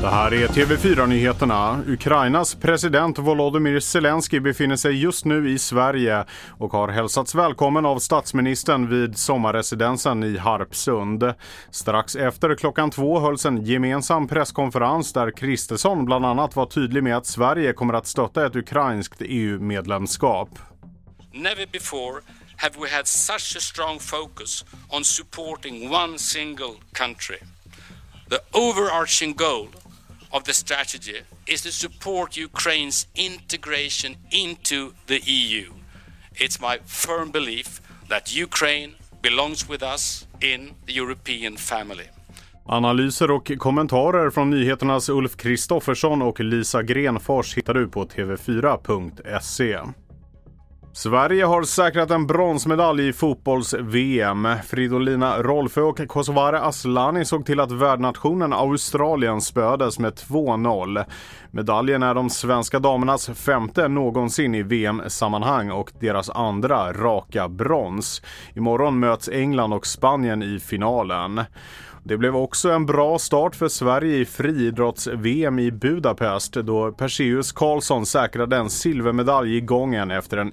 Det här är TV4-nyheterna. Ukrainas president Volodymyr Zelensky befinner sig just nu i Sverige och har hälsats välkommen av statsministern vid sommarresidensen i Harpsund. Strax efter klockan två hölls en gemensam presskonferens där Kristersson bland annat var tydlig med att Sverige kommer att stötta ett ukrainskt EU-medlemskap. Never before have we had such a strong focus on supporting one single country. The overarching goal of the strategy is to support Ukraine's integration into the EU. It's my firm belief that Ukraine belongs with us in the European family. Analyser och kommentarer från nyheternas Ulf Kristoffersson och Lisa Grenfors hittar du på tv4.se. Sverige har säkrat en bronsmedalj i fotbolls-VM. Fridolina Rolfö och Kosovare Asllani såg till att värdnationen Australien spöades med 2-0. Medaljen är de svenska damernas femte någonsin i VM-sammanhang och deras andra raka brons. Imorgon möts England och Spanien i finalen. Det blev också en bra start för Sverige i friidrotts-VM i Budapest då Perseus Karlsson säkrade en silvermedalj i gången efter en